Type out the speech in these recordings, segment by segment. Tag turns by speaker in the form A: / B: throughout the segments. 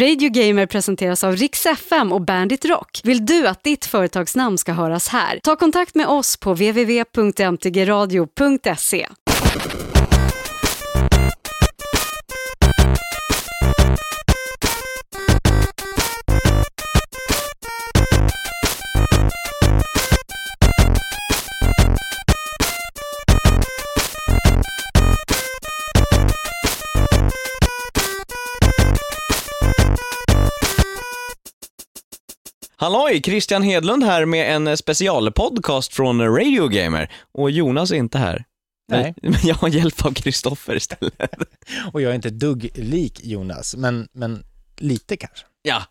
A: Radio Gamer presenteras av Rix FM och Bandit Rock. Vill du att ditt företagsnamn ska höras här? Ta kontakt med oss på www.mtgradio.se.
B: Halloj! Christian Hedlund här med en specialpodcast från Radio Gamer. Och Jonas är inte här.
C: Nej.
B: Men jag har hjälp av Kristoffer istället.
C: Och jag är inte dugg lik Jonas, men, men lite kanske.
B: Ja.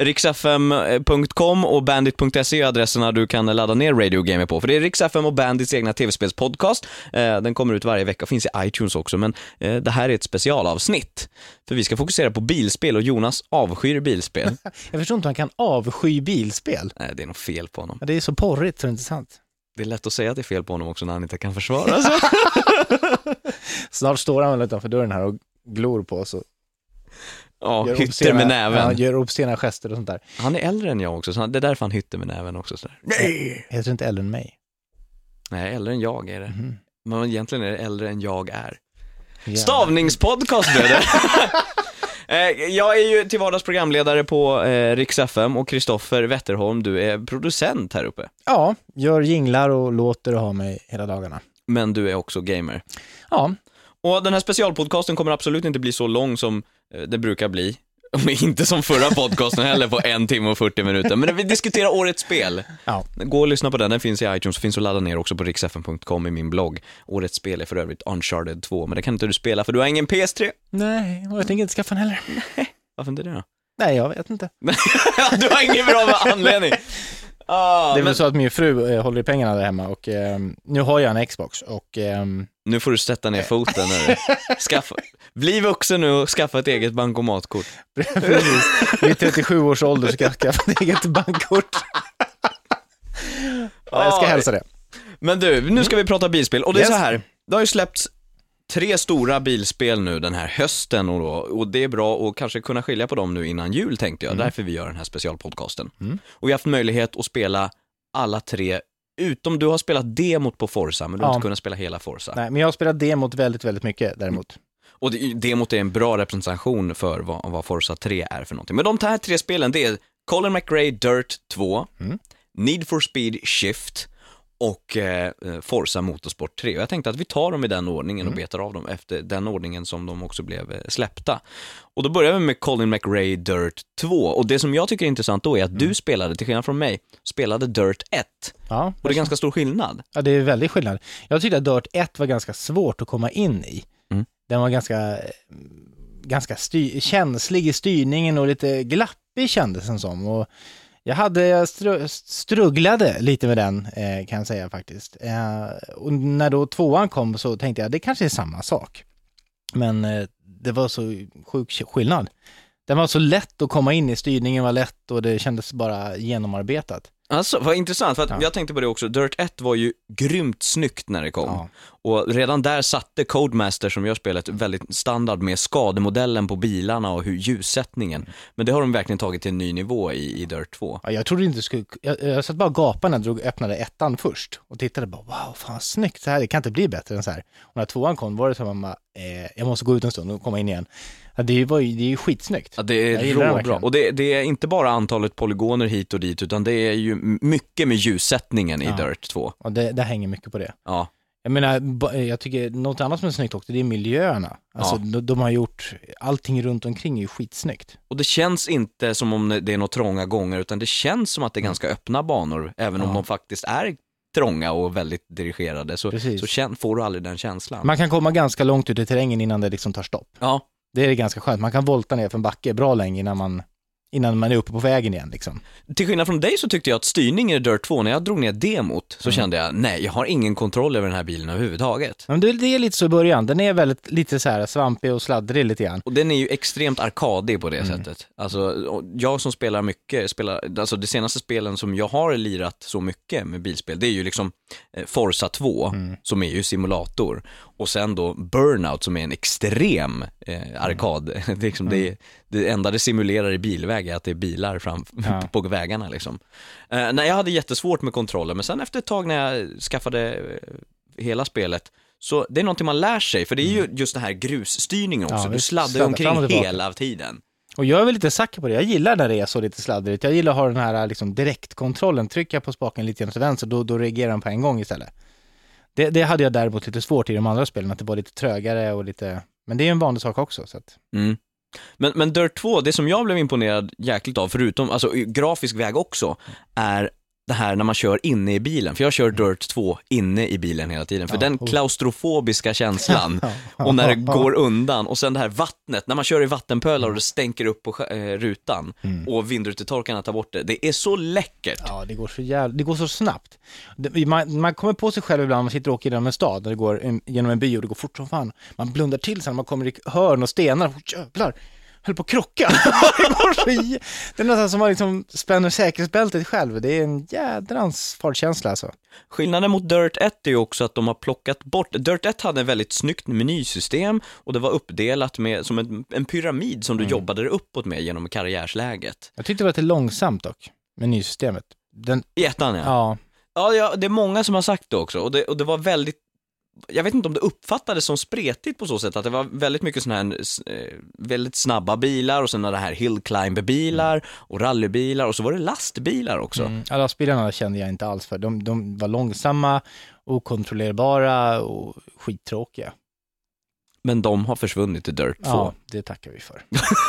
B: Riksfm.com och bandit.se är adresserna du kan ladda ner Radio Gamer på. För det är Riksfm och Bandits egna tv-spelspodcast. Eh, Den kommer ut varje vecka och finns i iTunes också, men eh, det här är ett specialavsnitt. För vi ska fokusera på bilspel och Jonas avskyr bilspel.
C: Jag förstår inte hur man kan avsky bilspel.
B: Nej, det är nog fel på honom.
C: Ja, Det är så porrigt så det är inte sant.
B: Det är lätt att säga att det är fel på honom också när han inte kan försvara sig.
C: Snart står han väl utanför dörren här och glor på oss och
B: Ja,
C: gör
B: hytter
C: obscena-
B: med näven.
C: Ja, gör obscena gester och sånt där.
B: Han är äldre än jag också, så han- det är därför han hytter med näven också. Sådär.
C: Nej! Heter inte Ellen May?
B: Nej, äldre än jag är det.
C: Mhm.
B: Men egentligen är det äldre än jag är.
C: Ja.
B: Stavningspodcast det. Eh, Jag är ju till vardags programledare på eh, Rix FM och Kristoffer Wetterholm, du är producent här uppe.
C: Ja, gör jinglar och låter och har mig hela dagarna.
B: Men du är också gamer.
C: Ja,
B: Och den här specialpodcasten kommer absolut inte bli så lång som eh, det brukar bli. Och inte som förra podcasten heller på en timme och 40 minuter. Men vi diskuterar årets spel.
C: ja.
B: Gå och lyssna på den, den finns i iTunes, finns att ladda ner också på riksfn.com i min blogg. Årets spel är för övrigt Uncharted 2, men det kan inte du spela för du har ingen PS3.
C: Nej, och jag tänker inte skaffa en heller.
B: Varför inte det då?
C: Nej, jag vet inte.
B: du har ingen bra anledning. Ah,
C: Det är
B: men
C: väl så att min fru eh, håller i pengarna där hemma och eh, nu har jag en Xbox och ehm,
B: Nu får du sätta ner foten. Nu. Skaffa, bli vuxen nu och skaffa ett eget bankomatkort.
C: precis, vid 37 års ålder ska jag skaffa ett eget bankkort. Ja, jag ska hälsa det.
B: Men du, nu ska vi prata bilspel och det är
C: Yes.
B: så här. Det har ju släppts tre stora bilspel nu den här hösten och, då, och det är bra att kanske kunna skilja på dem nu innan jul tänkte jag, därför vi gör den här specialpodcasten.
C: Mm.
B: Och vi har haft möjlighet att spela alla tre, utom du har spelat demot på Forza, men du har
C: Ja.
B: inte kunnat spela hela Forza.
C: Nej, men jag har spelat demot väldigt, väldigt mycket däremot.
B: Och det, demot är en bra representation för vad, vad Forza 3 är för någonting. Men de här tre spelen, det är Colin McRae Dirt 2,
C: Mm.
B: Need for Speed Shift och eh, Forza Motorsport 3. Och jag tänkte att vi tar dem i den ordningen och betar av dem efter den ordningen som de också blev eh, släppta. Och då börjar vi med Colin McRae Dirt 2. Och det som jag tycker är intressant då är att du spelade, till skillnad från mig, spelade Dirt 1.
C: Ja,
B: Och det är ganska stor skillnad.
C: ja, det är väldigt skillnad. Jag tyckte att Dirt 1 var ganska svårt att komma in i.
B: Mm.
C: Den var ganska, ganska känslig i styrningen och lite glappig kändes den som. Och jag hade, jag strugglade lite med den eh, kan jag säga faktiskt. Eh, och när då tvåan kom så tänkte jag det kanske är samma sak. Men eh, det var så sjuk skillnad. Den var så lätt att komma in i, styrningen var lätt och det kändes bara genomarbetat.
B: Alltså, vad intressant, för att
C: Ja.
B: jag tänkte på det också, Dirt 1 var ju grymt snyggt när det kom.
C: Ja.
B: Och redan där satte Codemaster, som gör spelet, väldigt standard med skademodellen på bilarna och hur ljussättningen. Men det har de verkligen tagit till en ny nivå i, i Dirt 2.
C: Ja, jag trodde inte det skulle, jag, jag satt bara och gapade när jag drog, öppnade ettan först och tittade bara wow, fan snyggt, så här, det kan inte bli bättre än så här. Och när tvåan kom var det så att man bara, eh, jag måste gå ut en stund och komma in igen. Ja, det var ju, det är ju skitsnyggt.
B: Ja, det är råbra. Och det, det är inte bara antalet polygoner hit och dit, utan det är ju mycket med ljussättningen i
C: Ja.
B: Dirt 2.
C: Och det, det hänger mycket på det.
B: Ja.
C: Jag menar, jag tycker något annat som är snyggt också, det är miljöerna. Alltså,
B: Ja.
C: de, de har gjort, allting runt omkring är ju skitsnyggt.
B: Och det känns inte som om det är några trånga gånger, utan det känns som att det är ganska öppna banor, även om
C: Mm. Ja.
B: de faktiskt är trånga och väldigt dirigerade, så,
C: Precis.
B: så får du aldrig den känslan.
C: Man kan komma ganska långt ut i terrängen innan det liksom tar stopp.
B: Ja,
C: Det är ganska skönt, man kan volta ner för en backe bra länge innan man, innan man är uppe på vägen igen liksom.
B: Till skillnad från dig så tyckte jag att styrningen i Dirt 2, när jag drog ner demot, så
C: Mm.
B: kände jag, nej, jag har ingen kontroll över den här bilen överhuvudtaget.
C: Men det, det är lite så i början, den är väldigt, lite så här svampig och sladdrig lite grann.
B: Och den är ju extremt arkadig på det
C: Mm.
B: sättet. Alltså, jag som spelar mycket, spelar, alltså de senaste spelen som jag har lirat så mycket med bilspel, det är ju liksom eh, Forza 2,
C: Mm.
B: som är ju simulator. Och sen då Burnout som är en extrem eh, arkad. Det, är liksom, det, det enda det simulerar i bilväg är att det är bilar fram,
C: Ja.
B: på vägarna liksom. Eh, nej, jag hade jättesvårt med kontrollen, men sen efter ett tag när jag skaffade eh, hela spelet, så det är någonting man lär sig, för det är ju just den här grusstyrningen också,
C: Mm. Ja,
B: du sladdar ju omkring hela tiden.
C: Och jag är väl lite säker på det. Jag gillar när det är så lite sladdrigt. Jag gillar att ha den här liksom, direktkontrollen. Trycker jag på spaken lite grann till vänster, då, då reagerar den på en gång istället. Det, det hade jag däremot lite svårt i de andra spelen, att det var lite trögare och lite... Men det är ju en vanlig sak också. Så att...
B: Mm. Men, men Dirt 2, det som jag blev imponerad jäkligt av, förutom, alltså grafisk väg också, är det här när man kör inne i bilen. För jag kör Dirt 2 inne i bilen hela tiden. För
C: Ja,
B: den
C: och-
B: klaustrofobiska känslan och när det går undan och sen det här vattnet, när man kör i vattenpölar och det stänker upp på eh, rutan
C: Mm.
B: och vindrutetorkarna tar bort det. Det är så läckert.
C: Ja, det går så jävla, det går så snabbt. Man, man kommer på sig själv ibland, man sitter och åker genom en stad, när det går en, genom en by och det går fort som fan. Man blundar till sen när man kommer i hörn och stenar, oh, jävlar, höll på att krocka. det, går så, jä- det är nästan som man liksom spänner säkerhetsbältet själv, det är en jädrans fartkänsla alltså.
B: Skillnaden mot Dirt 1 är ju också att de har plockat bort, Dirt 1 hade ett väldigt snyggt menysystem och det var uppdelat med, som en, en pyramid som du
C: Mm.
B: jobbade dig uppåt med genom karriärsläget.
C: Jag tyckte det var lite långsamt dock, menysystemet. Den,
B: I ettan ja.
C: ja,
B: Ja, ja, det är många som har sagt det också och det, och det var väldigt jag vet inte om det uppfattades som spretigt på så sätt att det var väldigt mycket sådana här eh, eh, väldigt snabba bilar och sen det här hill climb bilar och rallybilar och så var det lastbilar också.
C: mm, lastbilarna kände jag inte alls för. De, de var långsamma, okontrollerbara och skittråkiga.
B: Men de har försvunnit i Dirt 2.
C: Ja, det tackar vi för.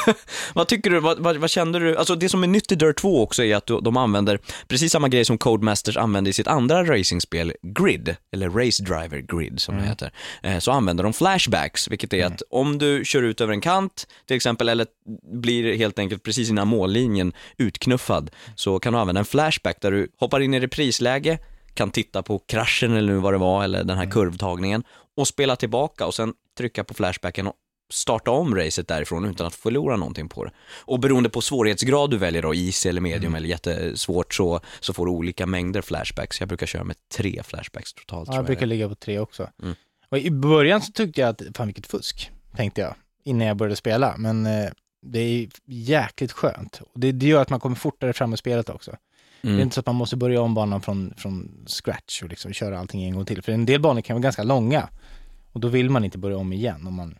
B: Vad tycker du, vad, vad, vad kände du, alltså det som är nytt i Dirt 2 också är att de använder precis samma grej som Codemasters använde i sitt andra racingspel, Grid, eller Race Driver Grid som det heter. Eh, så använder de flashbacks, vilket är att om du kör ut över en kant till exempel, eller blir helt enkelt precis innan mållinjen utknuffad, så kan du använda en flashback där du hoppar in i reprisläge, kan titta på kraschen eller nu vad det var, eller den här kurvtagningen, och spela tillbaka och sen trycka på flashbacken och starta om racet därifrån utan att förlora någonting på det. Och beroende på svårighetsgrad du väljer då, easy eller medium eller jättesvårt så, så får du olika mängder flashbacks. Jag brukar köra med tre flashbacks totalt
C: Ja, jag
B: jag.
C: brukar ligga på tre också.
B: Mm.
C: Och i början så tyckte jag att, fan vilket fusk, tänkte jag, innan jag började spela. Men eh, det är jäkligt skönt. Det, det gör att man kommer fortare fram i spelet också. Det är
B: Mm.
C: inte så att man måste börja om banan från, från scratch och liksom köra allting en gång till. För en del banor kan vara ganska långa. Och då vill man inte börja om igen. Om man...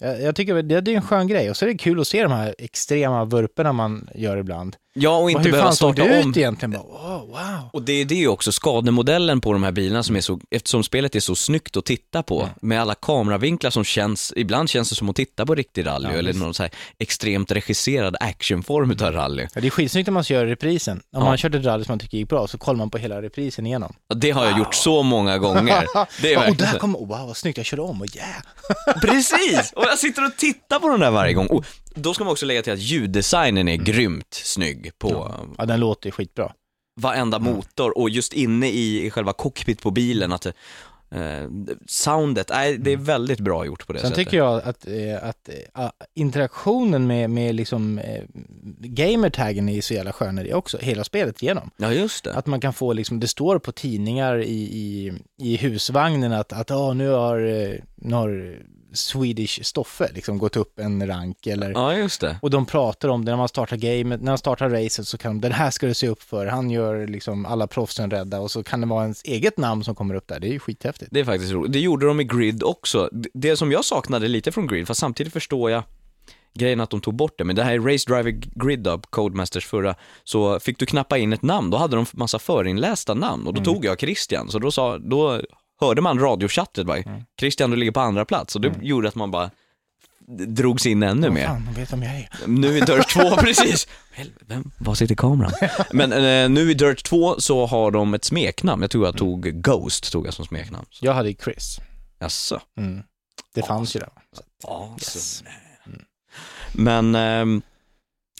C: jag, jag tycker det, det är en skön grej. Och så är det kul att se de här extrema vurporna man gör ibland.
B: Ja, och inte
C: hur
B: behöva
C: fan såg
B: starta
C: det
B: om.
C: ut egentligen? Bara, oh, wow.
B: Och det är det också, skademodellen på de här bilarna som är så, eftersom spelet är så snyggt att titta på,
C: Mm.
B: med alla kameravinklar som känns, ibland känns det som att titta på riktig rally,
C: Ja,
B: eller
C: visst.
B: någon så här extremt regisserad actionform utav rally.
C: Ja, det är skitsnyggt när man kör reprisen. Om
B: Ja.
C: man kört ett rally som man tycker gick bra, så kollar man på hela reprisen igenom.
B: Och Det har jag gjort så många gånger. Det är
C: Ja, och
B: verkligen
C: där kom, oh, wow vad snyggt, jag körde om och yeah.
B: Precis! Och jag sitter och tittar på den där varje gång. Och då ska man också lägga till att ljuddesignen är grymt snygg på
C: Ja, den låter ju skitbra.
B: varenda motor och just inne i, i själva cockpit på bilen att eh, soundet, nej det är väldigt bra gjort på det
C: Sen
B: sättet.
C: tycker jag att, eh, att eh, interaktionen med, med liksom eh, gamertaggen är så jävla skön i det också, hela spelet igenom.
B: Ja just det.
C: Att man kan få liksom, det står på tidningar i, i, i husvagnen att, att ah, nu har, eh, nu har Swedish Stoffe liksom gått upp en rank eller
B: Ja just det.
C: Och de pratar om det när man startar gamet, när man startar racet så kan de, den här ska du se upp för, han gör liksom alla proffsen rädda och så kan det vara ens eget namn som kommer upp där, det är ju skithäftigt.
B: Det är faktiskt roligt. Det gjorde de i Grid också. Det- som jag saknade lite från Grid, fast samtidigt förstår jag grejen att de tog bort det, men det här Race Driver Grid up, Codemasters förra, så fick du knappa in ett namn, då hade de massa förinlästa namn och då tog jag Christian, så då sa, då hörde man radiochattet bara, Christian du ligger på andra plats och det gjorde att man bara drogs in ännu
C: Vad
B: mer.
C: Fan, vet vem jag är.
B: Nu i Dirt 2, precis. Vem, var sitter kameran? Men eh, nu i Dirt 2 så har de ett smeknamn, jag tror jag tog Ghost, tog jag som smeknamn.
C: Jag hade Chris.
B: Jaså?
C: Mm. Det fanns ju där.
B: Awesome. Men, ehm,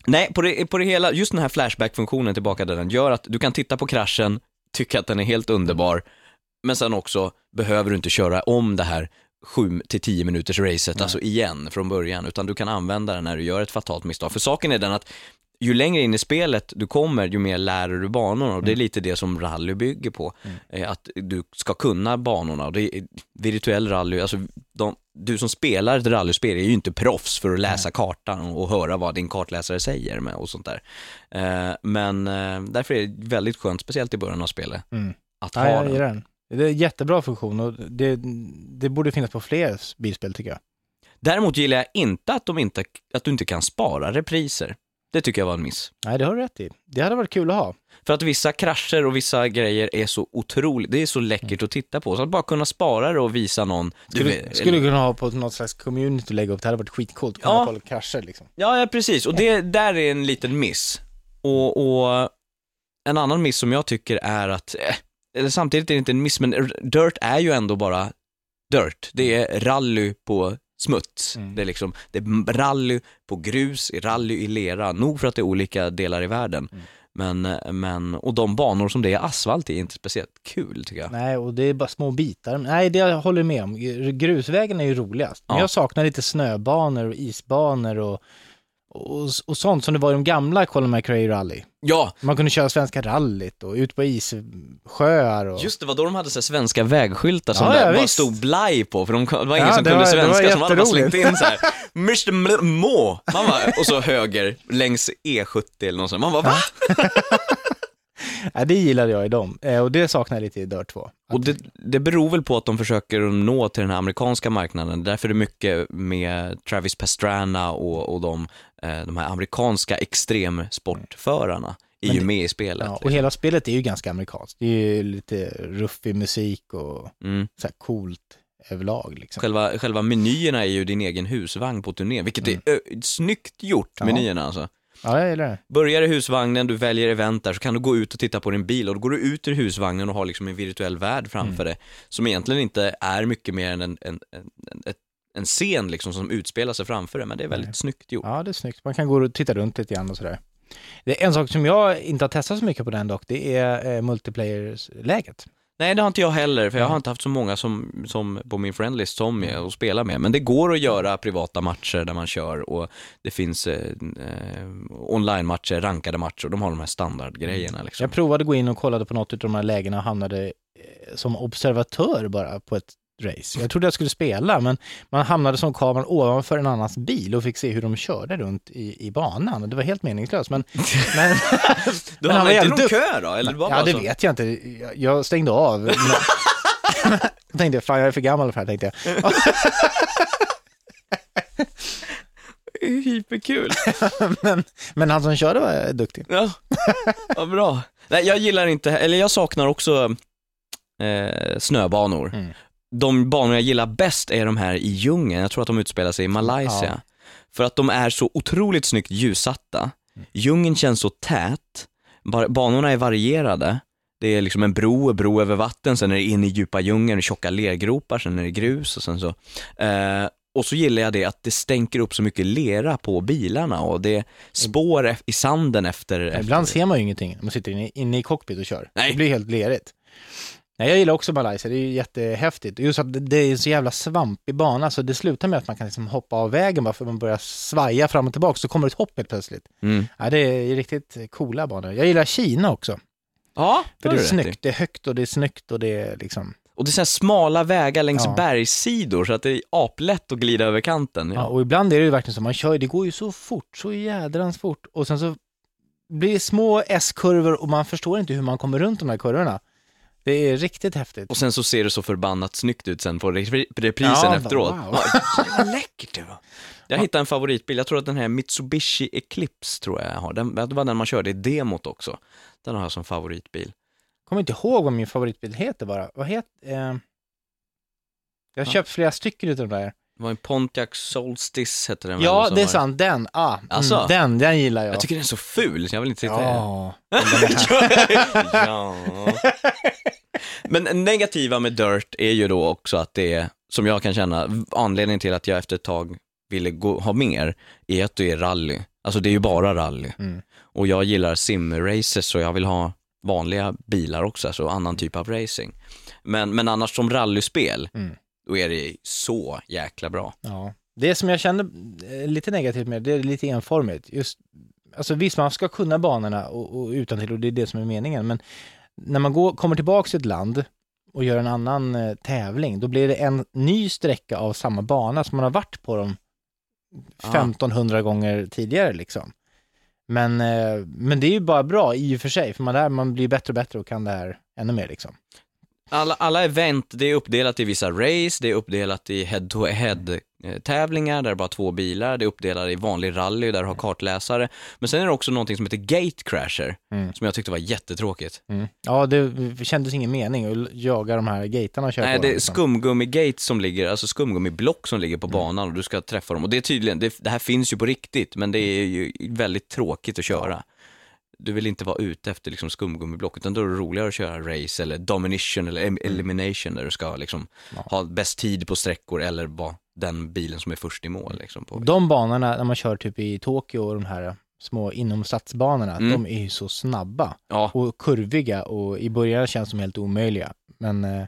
B: nej, på det, på det hela, just den här flashback-funktionen tillbaka till den, gör att du kan titta på kraschen, tycka att den är helt underbar, men sen också behöver du inte köra om det här 7 till 10 minuters racet, alltså igen från början, utan du kan använda den när du gör ett fatalt misstag. För saken är den att ju längre in i spelet du kommer, ju mer lär du banorna och det är lite det som rally bygger på. Eh, Att du ska kunna banorna och det är virtuell rally, alltså de, du som spelar ett rallyspel är ju inte proffs för att läsa kartan och höra vad din kartläsare säger med och sånt där. Eh, Men eh, därför är det väldigt skönt, speciellt i början av spelet,
C: Mm.
B: att
C: Ja,
B: ha
C: jag
B: den.
C: den. Det är en jättebra funktion och det, det borde finnas på fler bilspel tycker jag.
B: Däremot gillar jag inte att, de inte att du inte kan spara repriser. Det tycker jag var en miss.
C: Nej, det har du rätt i. Det hade varit kul att ha.
B: För att vissa krascher och vissa grejer är så otroligt, det är så läckert att titta på. Så att bara kunna spara det och visa någon. du
C: Skulle,
B: vet-
C: skulle kunna ha på något slags community och lägga upp, det hade varit skitcoolt. Kunna
B: Ja.
C: kolla krascher liksom.
B: Ja, ja precis. Och det där är en liten miss. Och, och en annan miss som jag tycker är att, eh, eller samtidigt är det inte en miss, men dirt är ju ändå bara dirt. Det är rally på smuts.
C: Mm.
B: Det är liksom, det är rally på grus, rally i lera. Nog för att det är olika delar i världen.
C: Mm.
B: Men, men, och de banor som det är asfalt i är inte speciellt kul tycker jag.
C: Nej, och det är bara små bitar. Nej, det jag håller med om. Grusvägen är ju roligast. Men
B: Ja.
C: jag saknar lite snöbanor och isbanor och, och, och sånt som det var i de gamla Colin McRae Rally.
B: Ja,
C: Man kunde köra Svenska rallyt och ut på issjöar och...
B: Just det, var då de hade så svenska vägskyltar som
C: Ja,
B: det
C: ja,
B: bara
C: visst.
B: stod blaj på, för de, det var ingen
C: Ja,
B: som
C: det
B: kunde
C: var- det
B: svenska, man hade bara slängt in så här, Mr. Må, man bara, och så höger längs E70 eller något sånt. Man bara, va?
C: Ja, det gillade jag i dem. Eh, och det saknar jag lite i Dirt 2.
B: Och det, det beror väl på att de försöker nå till den här amerikanska marknaden. Därför är det mycket med Travis Pastrana och, och de, eh, de här amerikanska extremsportförarna är ju med i spelet.
C: Ja, och
B: liksom.
C: hela spelet är ju ganska amerikanskt. Det är ju lite ruffig musik och
B: mm.
C: så här coolt överlag liksom.
B: själva, själva menyerna är ju din egen husvagn på turné, vilket är ö, snyggt gjort,
C: Mm. Ja.
B: menyerna alltså.
C: Ja, jag gillar det.
B: Börjar i husvagnen, du väljer event där, så kan du gå ut och titta på din bil och då går du ut ur husvagnen och har liksom en virtuell värld framför dig, som egentligen inte är mycket mer än en, en, en, en, en scen liksom som utspelar sig framför dig, men det är väldigt
C: Nej.
B: snyggt gjort.
C: Ja, det är snyggt. Man kan gå och titta runt lite grann och sådär. Det är en sak som jag inte har testat så mycket på den dock, det är eh, multiplayer-läget.
B: Nej, det har inte jag heller, för jag har inte haft så många som, som på min friendlist som är och spela med. Men det går att göra privata matcher där man kör och det finns eh, eh, online-matcher, rankade matcher, de har de här standardgrejerna liksom.
C: Jag provade att gå in och kollade på något av de här lägena och hamnade eh, som observatör bara på ett race. Jag trodde jag skulle spela, men man hamnade som kameran ovanför en annans bil och fick se hur de körde runt i, i banan. Det var helt meningslöst. Men, men,
B: Du
C: men han var
B: inte
C: jävligt duktig.
B: kö då? Eller var
C: Ja, det
B: så?
C: vet jag inte. Jag, jag stängde av. Men- tänkte, fan jag är för gammal för det här, tänkte jag.
B: Hyperkul.
C: men, men han som körde var duktig.
B: Ja, vad bra. Nej, jag gillar inte, eller jag saknar också eh, snöbanor.
C: Mm.
B: De banor jag gillar bäst är de här i djungeln, jag tror att de utspelar sig i Malaysia.
C: Ja.
B: För att de är så otroligt snyggt ljussatta. Djungeln känns så tät, Ba- banorna är varierade. Det är liksom en bro, en bro över vatten, sen är det in i djupa djungeln, tjocka lergropar, sen är det grus och sen så. Eh, och så gillar jag det att det stänker upp så mycket lera på bilarna och det är spår i sanden efter. efter.
C: Ibland ser man ju ingenting när man sitter inne, inne i cockpit och kör.
B: Nej.
C: Det blir helt lerigt. Nej, jag gillar också Malaysia, det är ju jättehäftigt. Just att det- är en så jävla svampig bana, så det slutar med att man kan liksom hoppa av vägen bara för att man börjar svaja fram och tillbaka, så kommer det ett hopp helt plötsligt.
B: Mm.
C: Ja, det är riktigt coola banor. Jag gillar Kina också,
B: Ja,
C: för det är snyggt, det är högt och det är snyggt och det är liksom...
B: Och det är så smala vägar längs
C: Ja.
B: bergssidor så att det är aplätt att glida över kanten.
C: Ja.
B: Ja.
C: och ibland är det ju verkligen så, man kör, det går ju så fort, så jädrans fort, och sen så blir det små S-kurvor och man förstår inte hur man kommer runt de här kurvorna. Det är riktigt häftigt.
B: Och sen så ser det så förbannat snyggt ut sen på repri- reprisen
C: Ja,
B: efteråt.
C: wow.
B: Vad läckert det var. Jag hittade en favoritbil, jag tror att den här Mitsubishi Eclipse tror jag jag har. Den, det var den man körde i demot också. Den har jag som favoritbil.
C: kommer inte ihåg vad min favoritbil heter bara. Vad heter... Eh... Jag har
B: Ja.
C: köpt flera stycken utav de där.
B: Det var en Pontiac Solstice hette den
C: Ja, det är sant. Den. Ah,
B: Alltså?
C: mm, den, den gillar jag.
B: Jag tycker den är så ful, så jag vill inte sitta
C: Ja. den här.
B: ja. Men negativa med Dirt är ju då också att det är, som jag kan känna, anledningen till att jag efter ett tag ville gå, ha mer, är att det är rally. Alltså det är ju bara rally.
C: Mm.
B: Och jag gillar simraces så jag vill ha vanliga bilar också, alltså annan typ av racing. Men, men annars som rallyspel,
C: Mm.
B: då är det så jäkla bra.
C: Ja. Det som jag kände eh, lite negativt med, det är lite enformigt. Just alltså visst man ska kunna banorna och, och utan till och det är det som är meningen, men när man går, kommer tillbaka till ett land och gör en annan eh, tävling, då blir det en ny sträcka av samma bana som man har varit på dem
B: Ah.
C: 1500 gånger tidigare liksom. Men, eh, men det är ju bara bra i och för sig, för man, där, man blir bättre och bättre och kan det här ännu mer liksom.
B: Alla, alla event, det är uppdelat i vissa race, det är uppdelat i head-to-head eh, tävlingar där det är bara två bilar, det är uppdelat i vanlig rally där du har kartläsare. Men sen är det också någonting som heter Gate Crasher,
C: Mm.
B: som jag tyckte var jättetråkigt.
C: Ja, det kändes ingen mening att jaga de här gatarna och köra
B: Nej,
C: på
B: det är
C: liksom.
B: skumgummi-gate som ligger, alltså skumgummiblock som ligger på banan och du ska träffa dem. Och det är tydligen, det, det här finns ju på riktigt, men det är ju väldigt tråkigt att köra. Du vill inte vara ute efter liksom skumgummiblock, utan då är det roligare att köra race eller domination eller em- elimination där du ska liksom
C: Ja.
B: ha bäst tid på sträckor eller vara den bilen som är först i mål. Liksom, på.
C: De banorna, när man kör typ i Tokyo och de här små inomstadsbanorna,
B: Mm.
C: de är ju så snabba
B: Ja,
C: och kurviga och i början känns de helt omöjliga. Men eh,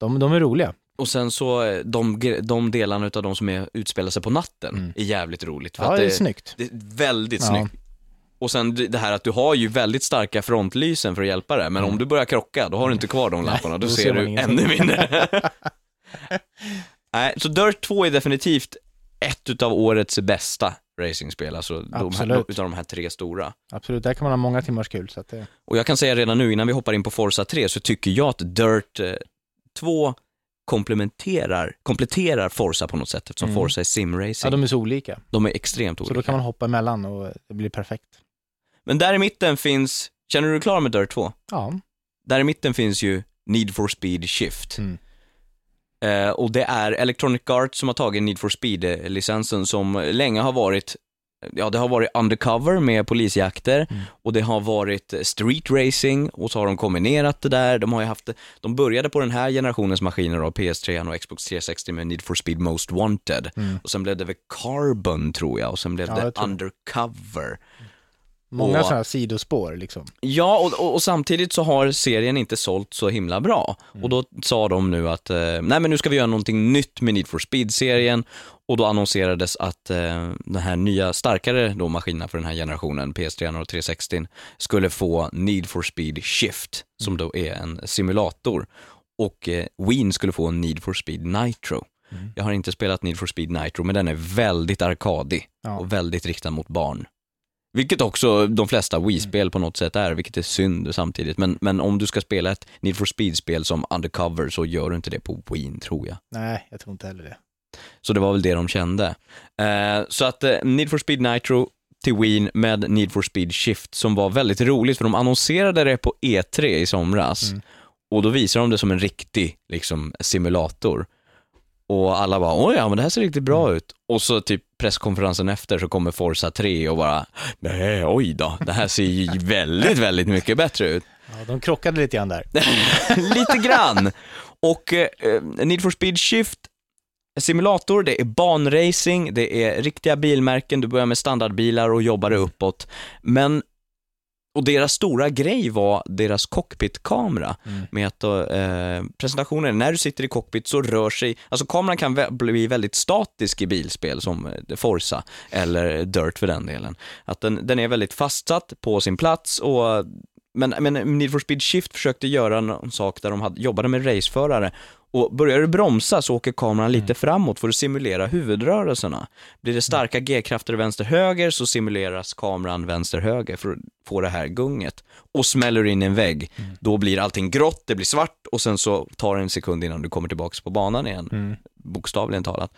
C: de, de är roliga.
B: och sen så eh, de, de delarna av de som är, utspelar sig på natten
C: Mm.
B: är jävligt roligt. För
C: Ja, det är
B: det,
C: snyggt.
B: det är väldigt
C: Ja.
B: snyggt. Och sen det här att du har ju väldigt starka frontlysen för att hjälpa dig, men om du börjar krocka, då har du inte kvar de lamporna, då,
C: då
B: ser du
C: ingenting.
B: ännu mindre. Nej, så Dirt 2 är definitivt ett utav årets bästa racingspel, alltså de här,
C: Absolut.
B: utav de här tre stora.
C: Absolut, där kan man ha många timmars kul. Så att det,
B: Och jag kan säga redan nu, innan vi hoppar in på Forza 3, så tycker jag att Dirt eh, 2 komplementerar, kompletterar Forza på något sätt, eftersom
C: Mm.
B: Forza är simracing.
C: ja, de är så olika.
B: de är extremt olika.
C: Så då kan man hoppa emellan och det blir perfekt.
B: Men där i mitten finns, känner du dig klar med Dirt 2?
C: Ja,
B: Där i mitten finns ju Need for Speed Shift.
C: Mm.
B: Eh, och det är Electronic Arts som har tagit Need for Speed-licensen som länge har varit Ja, det har varit undercover med polisjakter
C: Mm.
B: och det har varit street racing och så har de kombinerat det där. De har ju haft, de började på den här generationens maskiner då, PS3 och Xbox 360 med Need for Speed Most Wanted.
C: Mm.
B: Och sen blev det väl Carbon tror jag och sen blev
C: Ja,
B: det Undercover.
C: Många
B: Och-
C: sådana här sidospår liksom.
B: Ja, och, och, och samtidigt så har serien inte sålt så himla bra. Och då sa de nu att, eh, nej men nu ska vi göra någonting nytt med Need for Speed-serien. Och då annonserades att eh, den här nya, starkare då maskinerna för den här generationen, PS3 och 360, skulle få Need for Speed Shift, som då är en simulator. Och eh, Wien skulle få Need for Speed Nitro.
C: Mm.
B: Jag har inte spelat Need for Speed Nitro, men den är väldigt arkadig
C: Ja.
B: och väldigt riktad mot barn. Vilket också de flesta Wii-spel på något sätt är, vilket är synd samtidigt. Men, men om du ska spela ett Need for Speed-spel som Undercover så gör du inte det på Wii, tror jag.
C: Nej, jag tror inte heller det.
B: Så det var väl det de kände. Eh, så att eh, Need for Speed Nitro till Wii med Need for Speed Shift som var väldigt roligt för de annonserade det på E3 i somras.
C: Mm.
B: Och då visade de det som en riktig liksom, simulator. Och alla bara, oj ja men det här ser riktigt bra
C: Mm.
B: ut. Och så typ presskonferensen efter så kommer Forza 3 och bara, nej oj då, det här ser ju väldigt, väldigt mycket bättre ut.
C: Ja, de krockade lite grann där.
B: Lite grann. Och eh, Need for Speed Shift simulator, det är banracing, det är riktiga bilmärken, du börjar med standardbilar och jobbar dig uppåt. Men, och deras stora grej var deras cockpitkamera.
C: Mm.
B: Med att eh, presentationen, när du sitter i cockpit så rör sig, alltså kameran kan vä- bli väldigt statisk i bilspel som eh, Forza eller Dirt för den delen. Att den, den är väldigt fastsatt på sin plats och men, men Need for Speed Shift försökte göra någon sak där de hade, jobbade med raceförare och börjar du bromsa så åker kameran lite framåt för att simulera huvudrörelserna. Blir det starka G-krafter vänster-höger så simuleras kameran vänster-höger för att få det här gunget. Och smäller du in i en vägg, då blir allting grått, det blir svart och sen så tar det en sekund innan du kommer tillbaka på banan igen,
C: Mm.
B: bokstavligen talat.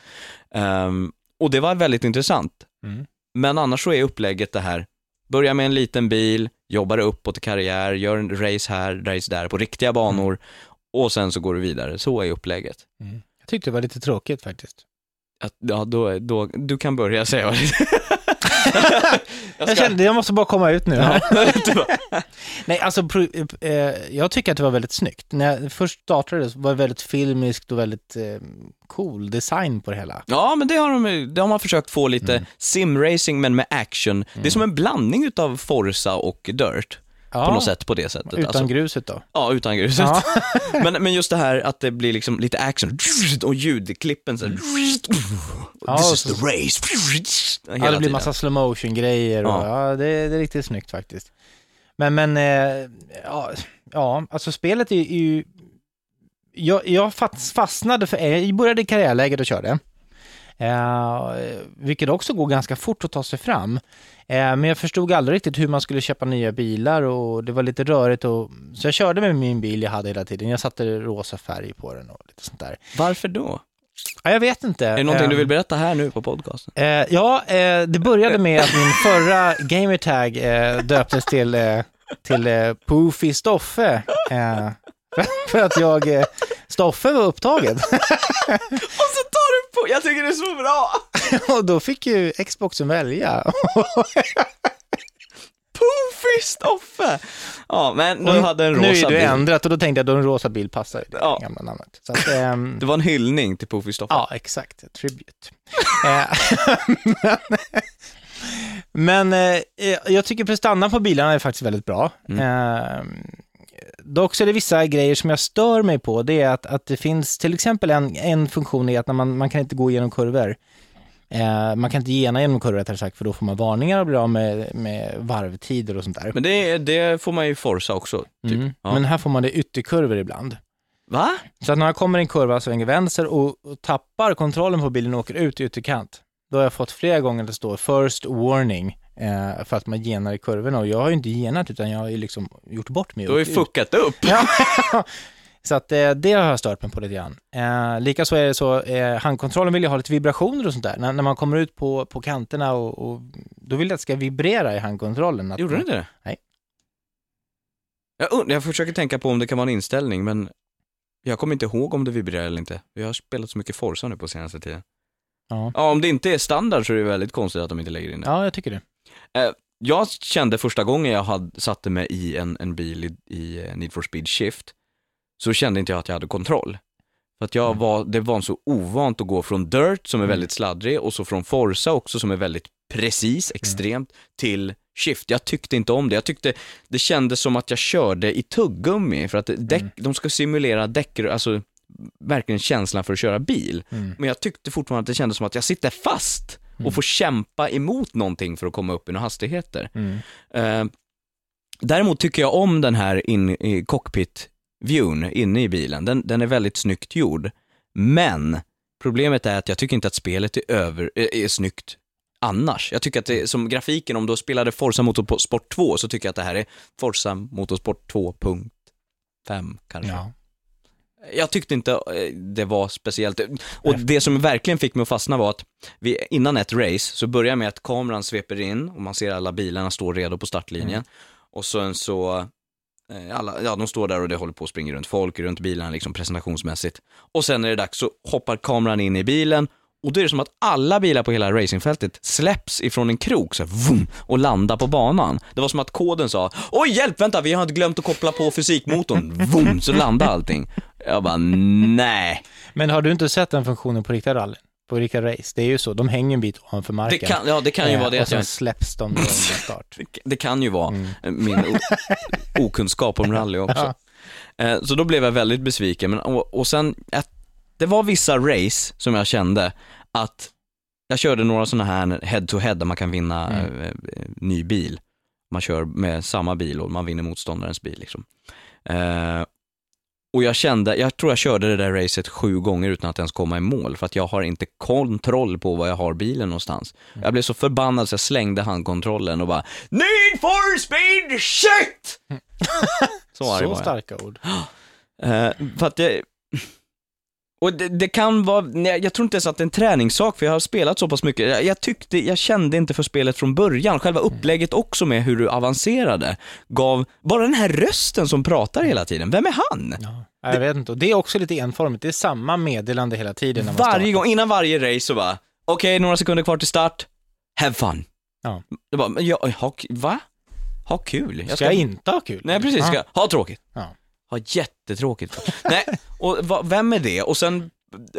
B: Ehm, och det var väldigt intressant.
C: Mm.
B: Men annars så är upplägget det här, börja med en liten bil, jobbar uppåt i karriär, gör en race här, race där på riktiga banor och sen så går du vidare. Så är upplägget.
C: Mm. Jag tyckte det var lite tråkigt faktiskt.
B: Att, ja, då, då, du kan börja säga vad det
C: Jag, kände, jag måste bara komma ut nu.
B: Ja.
C: Nej, alltså eh, jag tycker att det var väldigt snyggt. När jag först startade så var det väldigt filmiskt och väldigt eh, cool design på det hela.
B: Ja, men det har de, de har försökt få lite
C: Mm.
B: simracing men med action. Det är som en blandning utav Forza och Dirt.
C: Ja.
B: på något sätt på det sättet.
C: Utan
B: Alltså,
C: gruset då?
B: ja, utan gruset.
C: Ja.
B: men, men just det här att det blir liksom lite action och ljudklippen så här,
C: Ja,
B: This is
C: så-
B: the race. Hela
C: Ja, det blir massa slow motion grejer och
B: Ja.
C: det, det är riktigt snyggt faktiskt. Men, men, eh, ja, ja, alltså spelet är, ju... Jag, jag fast- fastnade för, jag började i karriärläget och körde. Eh, vilket också går ganska fort att ta sig fram. Eh, men jag förstod aldrig riktigt hur man skulle köpa nya bilar och det var lite rörigt och så jag körde med min bil jag hade hela tiden. Jag satte rosa färg på den och lite sånt där.
B: Varför då?
C: Ja, jag vet inte.
B: Är det någonting
C: Eh,
B: du vill berätta här nu på podcasten?
C: Eh, ja, eh, det började med att min förra gamertag eh, döptes till, eh, till eh, Poofy Stoffe. Eh, för, att jag, eh, Stoffe var upptagen.
B: Och så tar du på, jag tycker det är så bra!
C: Och då fick ju Xboxen välja.
B: Poofy Stoffe! Ja, men du hade en
C: nu
B: rosa
C: är det
B: bil.
C: ändrat och då tänkte jag att en rosa bil passar i det
B: Ja.
C: gamla namnet. Så att, ehm,
B: Det var en hyllning till Poofy Stoffe.
C: Ja, exakt. Tribute. Eh, men men eh, jag tycker prestandan på bilarna är faktiskt väldigt bra. Eh, dock så är det vissa grejer som jag stör mig på. Det är att, att det finns till exempel en, en funktion i att när man, man kan inte gå igenom kurvor. Eh, man kan inte gena genom kurvor rättare sagt, för då får man varningar och blir av med, med varvtider och sånt där.
B: Men det, det får man ju forsa också, typ.
C: Mm.
B: Ja.
C: Men här får man det ytterkurvor ibland.
B: Va?
C: Så att när man kommer i en kurva, svänger vänster och, och tappar kontrollen på bilen och åker ut i ytterkant, då har jag fått flera gånger det står first warning eh, för att man genar i kurvorna och jag har ju inte genat utan jag har ju liksom gjort bort mig.
B: Du har ju fuckat upp.
C: Ja. så att eh, det har jag stört mig på lite grann. Eh, Likaså är det så, eh, handkontrollen vill jag ha lite vibrationer och sånt där. När, när man kommer ut på, på kanterna och, och då vill jag att det ska vibrera i handkontrollen. Att,
B: Gjorde du inte det?
C: Nej.
B: Jag, jag försöker tänka på om det kan vara en inställning, men jag kommer inte ihåg om det vibrerar eller inte. Jag har spelat så mycket Forza nu på senaste tiden.
C: Ja.
B: Ja, om det inte är standard så är det väldigt konstigt att de inte lägger in det.
C: ja, jag tycker det.
B: Jag kände första gången jag hade, satte mig i en, en bil i, i eh, Need for Speed Shift, så kände inte jag att jag hade kontroll. För att jag
C: Mm.
B: var, det var så ovant att gå från Dirt, som är
C: Mm.
B: väldigt sladdrig, och så från Forza också, som är väldigt precis,
C: Mm.
B: extremt, till Shift. Jag tyckte inte om det. Jag tyckte det kändes som att jag körde i tuggummi, för att däck,
C: Mm.
B: de ska simulera däck, alltså verkligen känslan för att köra bil.
C: Mm.
B: Men jag tyckte fortfarande att det kändes som att jag sitter fast
C: Mm.
B: och får kämpa emot någonting för att komma upp i några hastigheter.
C: Mm.
B: Eh, däremot tycker jag om den här in, i cockpit-viewn inne i bilen. Den, den är väldigt snyggt gjord. Men problemet är att jag tycker inte att spelet är, över, är, är snyggt annars. Jag tycker att det som grafiken, om du spelade Forza Motorsport 2 så tycker jag att det här är Forza Motorsport 2.5 kanske.
C: Ja.
B: Jag tyckte inte eh, det var speciellt. Och det som verkligen fick mig att fastna var att vi, innan ett race så börjar jag med att kameran sveper in och man ser alla bilarna stå redo på startlinjen. Och sen så, eh, alla, ja de står där och det håller på att springa runt folk, runt bilarna liksom presentationsmässigt. Och sen är det dags så hoppar kameran in i bilen och då är det som att alla bilar på hela racingfältet släpps ifrån en krok så vroom, och landar på banan. Det var som att koden sa, oj hjälp, vänta, vi har glömt att koppla på fysikmotorn, vroom, så landade allting. Jag bara, nej.
C: Men har du inte sett den funktionen på riktiga rally? På riktiga race? Det är ju så, de hänger en bit ovanför
B: Det
C: marken.
B: kan, ja, det kan ju
C: Eh,
B: vara det
C: Och sen
B: jag,
C: släpps de under start.
B: det, det kan ju vara
C: Mm.
B: min okunskap om rally också. Eh, Så då blev jag väldigt besviken, men, och, och sen, att, det var vissa race som jag kände att jag körde några sådana här head-to-head där man kan vinna
C: Mm.
B: eh, eh, ny bil. Man kör med samma bil och man vinner motståndarens bil liksom. Eh, och jag kände, jag tror jag körde det där racet sju gånger utan att ens komma i mål för att jag har inte kontroll på var jag har bilen någonstans. Jag blev så förbannad så jag slängde handkontrollen och bara Need for speed shit! så arg
C: Så
B: var jag.
C: starka ord.
B: Eh, för att det, och det, det kan vara, nej, jag tror inte ens att det är en träningssak för jag har spelat så pass mycket. Jag, jag tyckte, jag kände inte för spelet från början. Själva upplägget också med hur du avancerade gav, bara den här rösten som pratar hela tiden, vem är han?
C: Ja. Jag vet inte, och det är också lite enformigt. Det är samma meddelande hela tiden när man
B: Varje
C: startar.
B: gång, innan varje race så bara, okej några sekunder kvar till start, have fun.
C: Ja.
B: Jag bara, jag, ha, va? Ha kul.
C: Ska jag inte ha kul?
B: Nej precis, ska,
C: Ja.
B: ha tråkigt.
C: Ja.
B: Ha jättetråkigt. Nej, och va, vem är det? Och sen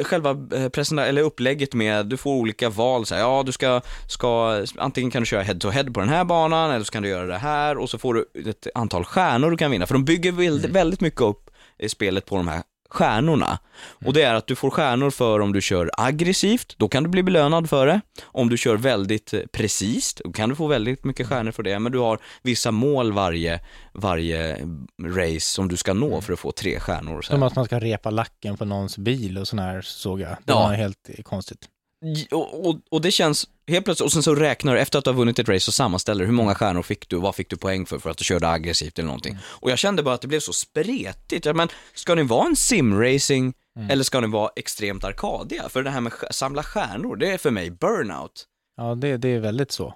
B: själva eh, presenta- eller upplägget med, du får olika val, så här, ja du ska, ska, antingen kan du köra head to head på den här banan, eller så kan du göra det här, och så får du ett antal stjärnor du kan vinna, för de bygger väldigt, väldigt mycket upp spelet på de här stjärnorna. Och det är att du får stjärnor för om du kör aggressivt, då kan du bli belönad för det. Om du kör väldigt eh, precis, då kan du få väldigt mycket stjärnor för det. Men du har vissa mål varje, varje race som du ska nå för att få tre stjärnor.
C: Som att man ska repa lacken på någons bil och sån här såg jag. Det
B: Ja.
C: var helt konstigt.
B: Och, och, och det känns helt plötsligt, och sen så räknar du efter att du har vunnit ett race så sammanställer du hur många stjärnor fick du, vad fick du poäng för, för att du körde aggressivt eller någonting. Och jag kände bara att det blev så spretigt. Men ska ni vara en simracing eller ska ni vara extremt arkadiga? För det här med sk- samla stjärnor, det är för mig burnout.
C: Ja, det, det är väldigt så.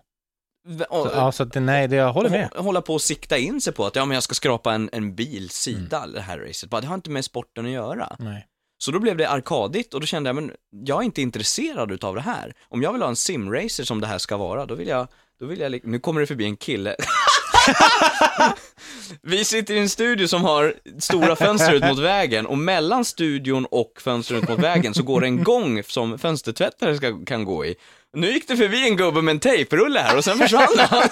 C: Så
B: och-
C: ja, så att nej, det, jag håller med.
B: hå- Hålla på och sikta in sig på att ja, men jag ska skrapa en, en bils sida, det här racet. Bara, det har inte med sporten att göra.
C: Nej.
B: Så då blev det arkadigt och då kände jag, men jag är inte intresserad utav det här. Om jag vill ha en simracer som det här ska vara, då vill jag, då vill jag, nu kommer det förbi en kille. Vi sitter i en studio som har stora fönster ut mot vägen och mellan studion och fönstret ut mot vägen så går det en gång som fönstertvättare ska, kan gå i. Nu gick det förbi en gubbe med en tejprulle här och sen försvann han.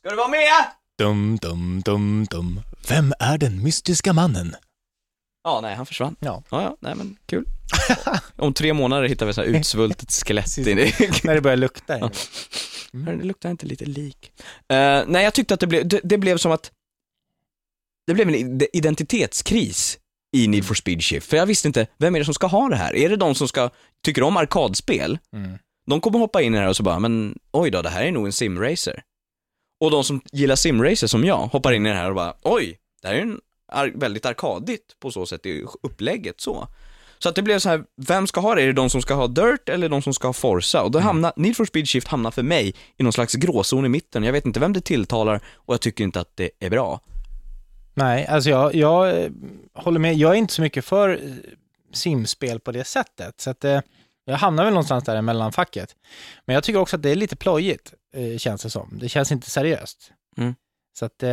B: Ska du vara med?
C: Dum, dum, dum, dum. Vem är den mystiska mannen?
B: Ja, nej, han försvann.
C: Ja.
B: Ja, ja, nej men kul. Om tre månader hittar vi så här utsvultet skelett in i...
C: När det börjar lukta.
B: Ja. Men Det luktar inte lite lik. Eh, nej, jag tyckte att det blev, det, det blev som att, det blev en ide- identitetskris i Need for Speed Shift. För jag visste inte, vem är det som ska ha det här? Är det de som ska, tycker om arkadspel?
C: Mm.
B: De kommer hoppa in i det här och så bara, men oj då, det här är nog en simracer. Och de som gillar simracer som jag hoppar in i det här och bara, oj, det här är en ar- väldigt arkadigt på så sätt i upplägget så. Så att det blev så här, vem ska ha det? Är det de som ska ha Dirt eller de som ska ha Forza? Och då hamnar, Need for Speed Shift hamnar för mig i någon slags gråzon i mitten. Jag vet inte vem det tilltalar och jag tycker inte att det är bra.
C: Nej, alltså jag, jag eh, håller med. Jag är inte så mycket för eh, simspel på det sättet. Så att eh, jag hamnar väl någonstans där mellan facket. Men jag tycker också att det är lite plojigt, eh, känns det som. Det känns inte seriöst.
B: Mm.
C: Så att, eh,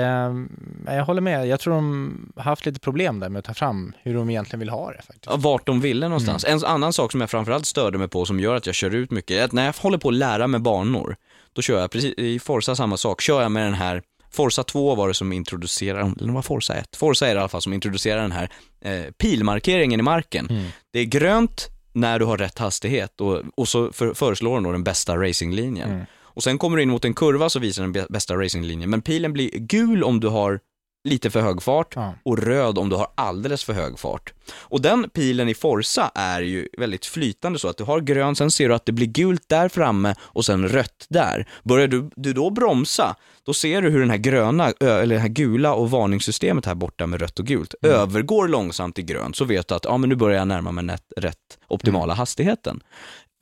C: jag håller med. Jag tror de har haft lite problem där med att ta fram hur de egentligen vill ha det faktiskt.
B: Ja, Vart de ville någonstans. En annan sak som jag framförallt störde mig på som gör att jag kör ut mycket, är att när jag håller på att lära mig banor, då kör jag precis, i Forza samma sak, kör jag med den här Forza 2 var det som introducerade, eller det var Forza 1, Forza är det i alla fall som introducerar den här eh, pilmarkeringen i marken.
C: Mm.
B: Det är grönt när du har rätt hastighet och, och så för, föreslår den då den bästa racinglinjen.
C: Mm.
B: Och sen kommer du in mot en kurva så visar den bä- bästa racinglinjen, men pilen blir gul om du har lite för hög fart
C: Ja.
B: och röd om du har alldeles för hög fart. Och den pilen i Forza är ju väldigt flytande så att du har grön, sen ser du att det blir gult där framme och sen rött där. Börjar du, du då bromsa, då ser du hur den här gröna, eller det här gula och varningssystemet här borta med rött och gult övergår långsamt till grönt, så vet du att ja, men nu börjar jag närma mig rätt, rätt optimala hastigheten.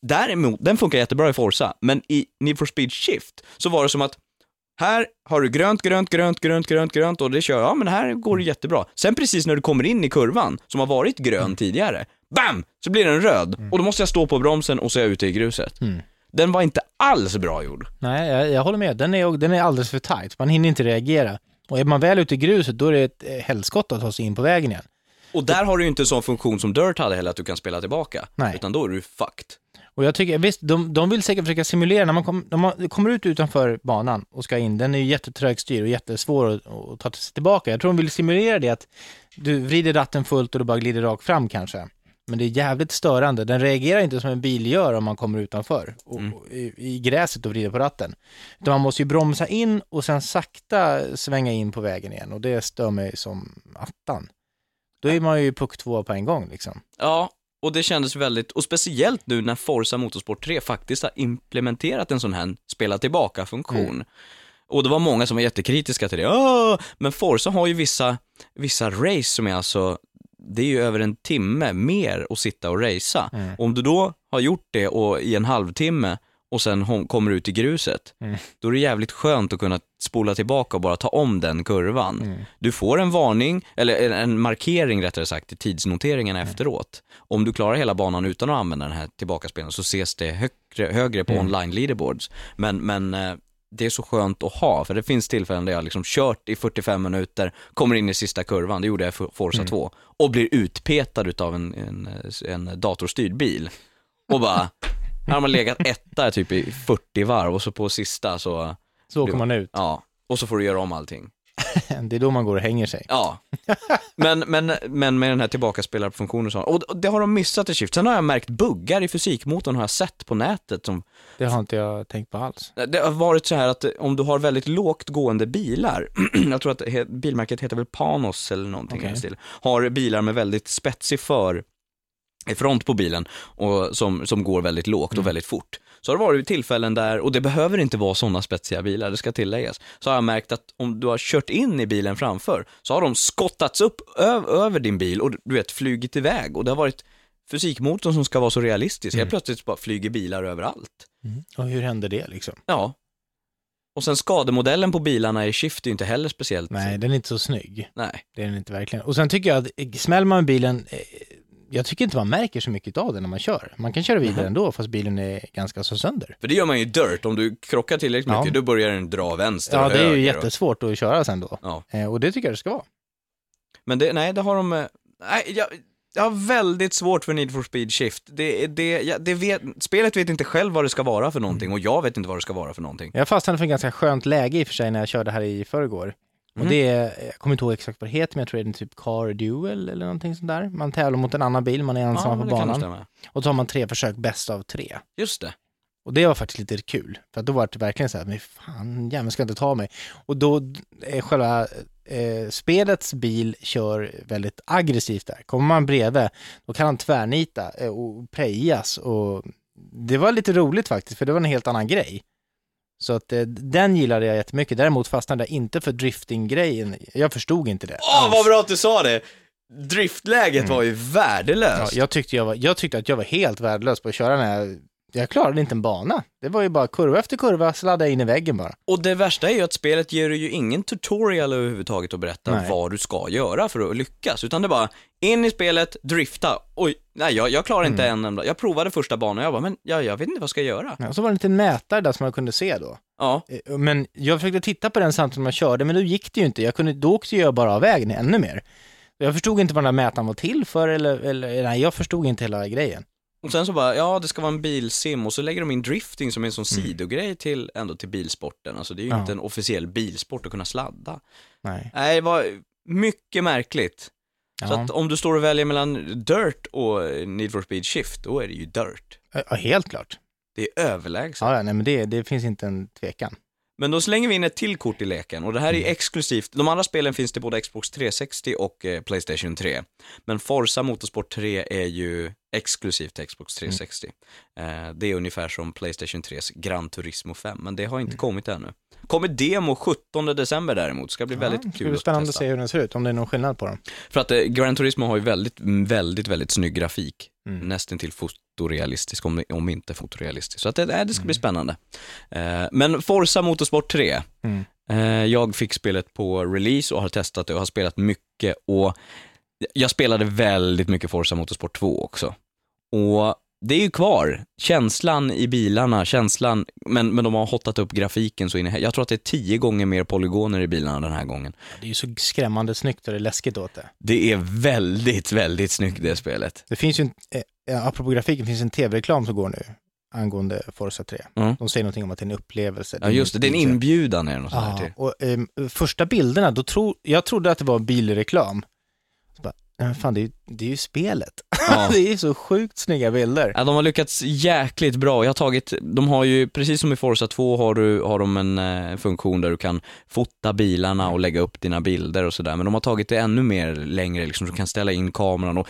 B: Däremot, den funkar jättebra i Forza, men i Need for Speed Shift så var det som att här har du grönt, grönt, grönt, grönt, grönt, grönt och det kör, ja men här går det jättebra. Sen precis när du kommer in i kurvan, som har varit grön tidigare, BAM! Så blir den röd och då måste jag stå på bromsen och så är jag ute i gruset.
C: Mm.
B: Den var inte alls bra gjord.
C: Nej, jag, jag håller med. Den är, den är alldeles för tight. Man hinner inte reagera. Och är man väl ute i gruset, då är det ett eh, helskott att ta sig in på vägen igen.
B: Och där har du ju inte en sån funktion som Dirt hade heller, att du kan spela tillbaka.
C: Nej.
B: Utan då är du fucked.
C: Och jag tycker, visst, de, de vill säkert försöka simulera, när man kom, när man kommer ut utanför banan och ska in, den är ju jättetrögstyrd och jättesvår att, att ta sig tillbaka. Jag tror de vill simulera det att du vrider ratten fullt och du bara glider rakt fram kanske. Men det är jävligt störande. Den reagerar inte som en bil gör om man kommer utanför och,
B: Mm.
C: och i, i gräset och vrider på ratten. Utan man måste ju bromsa in och sen sakta svänga in på vägen igen och det stör mig som attan. Då är man ju puck två på en gång liksom.
B: Ja, och det kändes väldigt, och speciellt nu när Forza Motorsport 3 faktiskt har implementerat en sån här spela tillbaka-funktion.
C: Mm.
B: Och det var många som var jättekritiska till det. Åh! Men Forza har ju vissa, vissa race som är alltså, det är ju över en timme mer att sitta och racea.
C: Mm.
B: Om du då har gjort det och i en halvtimme och sen kommer ut i gruset,
C: Mm.
B: då är det jävligt skönt att kunna spola tillbaka och bara ta om den kurvan.
C: Mm.
B: Du får en varning, eller en- markering rättare sagt, i tidsnoteringen
C: Mm.
B: efteråt. Om du klarar hela banan utan att använda den här tillbakaspelaren så ses det högre, högre på
C: Mm.
B: online leaderboards. Men, men eh, det är så skönt att ha, för det finns tillfällen där jag liksom kört i 45 minuter, kommer in i sista kurvan, det gjorde jag i Forza
C: Mm.
B: 2, och blir utpetad utav en, en, en datorstyrd bil. Och bara, här har man legat etta typ i 40 varv och så på sista så,
C: Så åker man ut.
B: ja, och så får du göra om allting.
C: Det är då man går och hänger sig.
B: Ja, men, men, men med den här tillbakaspelarfunktionen och så. Och det har de missat i Shift. Sen har jag märkt buggar i fysikmotorn har jag sett på nätet som
C: Det har inte jag tänkt på alls.
B: Det har varit så här att om du har väldigt lågt gående bilar, jag tror att bilmärket heter väl Panos eller någonting i
C: Okej.
B: den stil, har bilar med väldigt spetsig för eh, front på bilen och som, som går väldigt lågt och väldigt fort. Så har det varit tillfällen där, och det behöver inte vara sådana spetsiga bilar, det ska tilläggas, så har jag märkt att om du har kört in i bilen framför, så har de skottats upp över din bil och du vet, flugit iväg och det har varit fysikmotorn som ska vara så realistisk, helt plötsligt bara flyger bilar överallt.
C: Och hur hände det liksom?
B: Ja. Och sen skademodellen på bilarna i Shift är ju inte heller speciellt.
C: Nej, den är inte så snygg.
B: Nej.
C: Det är den inte verkligen. Och sen tycker jag att smäller man med bilen, eh, jag tycker inte man märker så mycket av det när man kör. Man kan köra vidare ändå fast bilen är ganska så sönder.
B: För det gör man ju i dirt, om du krockar tillräckligt
C: Ja.
B: mycket, då börjar den dra vänster
C: Ja,
B: och
C: det är ju jättesvårt att köra sen då.
B: Och, ja.
C: Eh, Och det tycker jag det ska vara.
B: Men det, nej, det har de... eh, Nej, jag, jag har väldigt svårt för Need for Speed Shift. Det, det, jag, det vet, spelet vet inte själv vad det ska vara för någonting och jag vet inte vad det ska vara för någonting.
C: Jag fastnade för ett ganska skönt läge i och för sig när jag körde här i förrgår. Och
B: Mm.
C: det är, jag kommer inte ihåg exakt vad det heter, men jag tror det är typ Car Duel eller någonting sånt där. Man tävlar mot en annan bil, man är ensam
B: men
C: på banan. Och så har man tre försök, bäst av tre.
B: Just det.
C: Och det var faktiskt lite kul, för då var det verkligen så här, men fan, jäveln ska inte ta mig. Och då är själva eh, spelets bil kör väldigt aggressivt där. Kommer man bredvid, då kan han tvärnita eh, och prejas och det var lite roligt faktiskt, för det var en helt annan grej. Så att eh, den gillade jag jättemycket. Däremot fastnade jag inte för drifting-grejen. Jag förstod inte det.
B: Åh,
C: alls.
B: vad bra att du sa det! Driftläget var ju
C: Ja,
B: värdelöst.
C: jag, tyckte jag, var, jag tyckte att jag var helt värdelös på att köra när jag, jag klarade inte en bana. Det var ju bara kurva efter kurva, sladda in i väggen bara.
B: Och det värsta är ju att spelet ger ju ingen tutorial överhuvudtaget att berätta
C: Nej.
B: vad du ska göra för att lyckas, utan det bara in i spelet, drifta. Oj, nej jag, jag klarar inte en enda. Jag provade första banan och jag bara, men jag, jag vet inte vad jag ska göra.
C: Ja, och så var det en liten mätare där som man kunde se då.
B: Ja,
C: Eh, Men jag försökte titta på den samtidigt som jag körde, men då gick det ju inte. Jag kunde, då åkte jag bara av vägen ännu mer. Jag förstod inte vad den där mätaren var till för, eller, eller nej, jag förstod inte hela grejen.
B: Och sen så bara, ja det ska vara en bilsim och så lägger de in drifting som en sån sidogrej till, ändå till bilsporten. Alltså det är ju
C: Ja.
B: inte en officiell bilsport att kunna sladda.
C: Nej.
B: Nej, det var mycket märkligt. Så
C: Ja.
B: att om du står och väljer mellan Dirt och Need for Speed Shift, då är det ju Dirt.
C: Ja, helt klart.
B: Det är överlägset.
C: Ja, nej, men det, det finns inte en tvekan.
B: Men då slänger vi in ett till kort i leken och det här är exklusivt. De andra spelen finns till både Xbox 360 och eh, Playstation 3. Men Forza Motorsport 3 är ju exklusivt till Xbox 360. Eh, det är ungefär som Playstation 3s Gran Turismo 5, men det har inte kommit ännu. Kommer demo 17 december däremot, ska bli väldigt
C: ja, det ska
B: kul
C: bli spännande att
B: testa.
C: se hur den ser ut, om det är någon skillnad på dem.
B: För att eh, Gran Turismo har ju väldigt, väldigt, väldigt snygg grafik.
C: Mm.
B: Nästan till fotorealistisk, om, om inte fotorealistisk. Så att det, eh, det ska
C: Mm.
B: bli spännande. Eh, men Forza Motorsport 3.
C: Mm.
B: Eh, jag fick spelet på release och har testat det och har spelat mycket och jag spelade väldigt mycket Forza Motorsport 2 också. Och det är ju kvar, känslan i bilarna, känslan, men, men de har hottat upp grafiken så in i, Jag tror att det är tio gånger mer polygoner i bilarna den här gången.
C: Det är ju så skrämmande snyggt och det är läskigt åt det.
B: Det är väldigt, väldigt snyggt det spelet.
C: Det finns ju, en, eh, apropå grafiken, finns en tv-reklam som går nu angående Forza 3.
B: Mm.
C: De säger någonting om att det är en upplevelse.
B: Ja just det, det är en inbjudan är det något sånt här till.
C: och ehm, första bilderna, då tro, jag trodde att det var bilreklam. Så bara, "Nej, men fan det är ju, det är ju spelet.
B: Ja.
C: det är ju så sjukt snygga bilder.
B: Ja, de har lyckats jäkligt bra. Jag har tagit, de har ju, precis som i Forza 2 har, du, har de en eh, funktion där du kan fota bilarna och lägga upp dina bilder och sådär, men de har tagit det ännu mer längre, liksom, du kan ställa in kameran och